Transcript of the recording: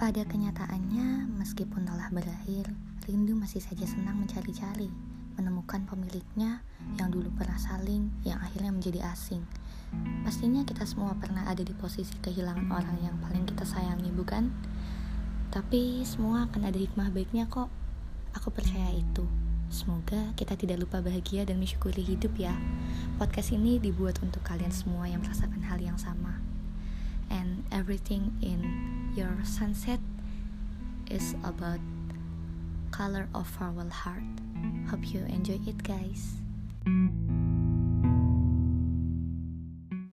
Pada kenyataannya, meskipun telah berakhir, rindu masih saja senang mencari-cari, menemukan pemiliknya yang dulu pernah saling, yang akhirnya menjadi asing. Pastinya kita semua pernah ada di posisi kehilangan orang yang paling kita sayangi, bukan? Tapi semua akan ada hikmah baiknya kok. Aku percaya itu. Semoga kita tidak lupa bahagia dan mensyukuri hidup ya. Podcast ini dibuat untuk kalian semua yang merasakan hal yang sama. And everything in your sunset is about color of our heart. Hope you enjoy it guys.